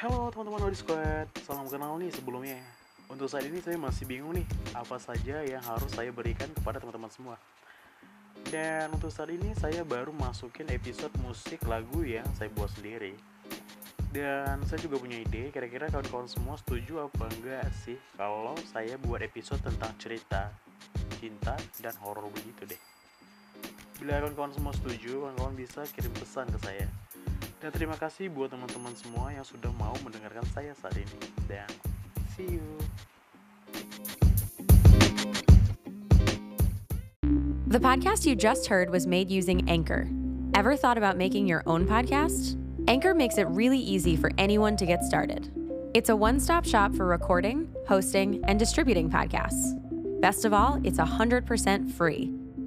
teman-teman Odi Squad, salam kenal nih sebelumnya. Untuk saat ini saya masih bingung nih apa saja yang harus saya berikan kepada teman-teman semua. Dan untuk saat ini saya baru masukin episode musik lagu yang saya buat sendiri. Dan saya juga punya ide, kira-kira kawan-kawan semua setuju apa enggak sih kalau saya buat episode tentang cerita, cinta, dan horor begitu deh. Bila kawan-kawan semua setuju, kawan-kawan bisa kirim pesan ke saya. Dan terima kasih buat teman-teman semua yang sudah mau mendengarkan saya saat ini. Dan see you. The podcast you just heard was made using Anchor. Ever thought about making your own podcast? Anchor makes it really easy for anyone to get started. It's a one stop shop for recording, hosting, and distributing podcasts. Best of all, it's 100% free.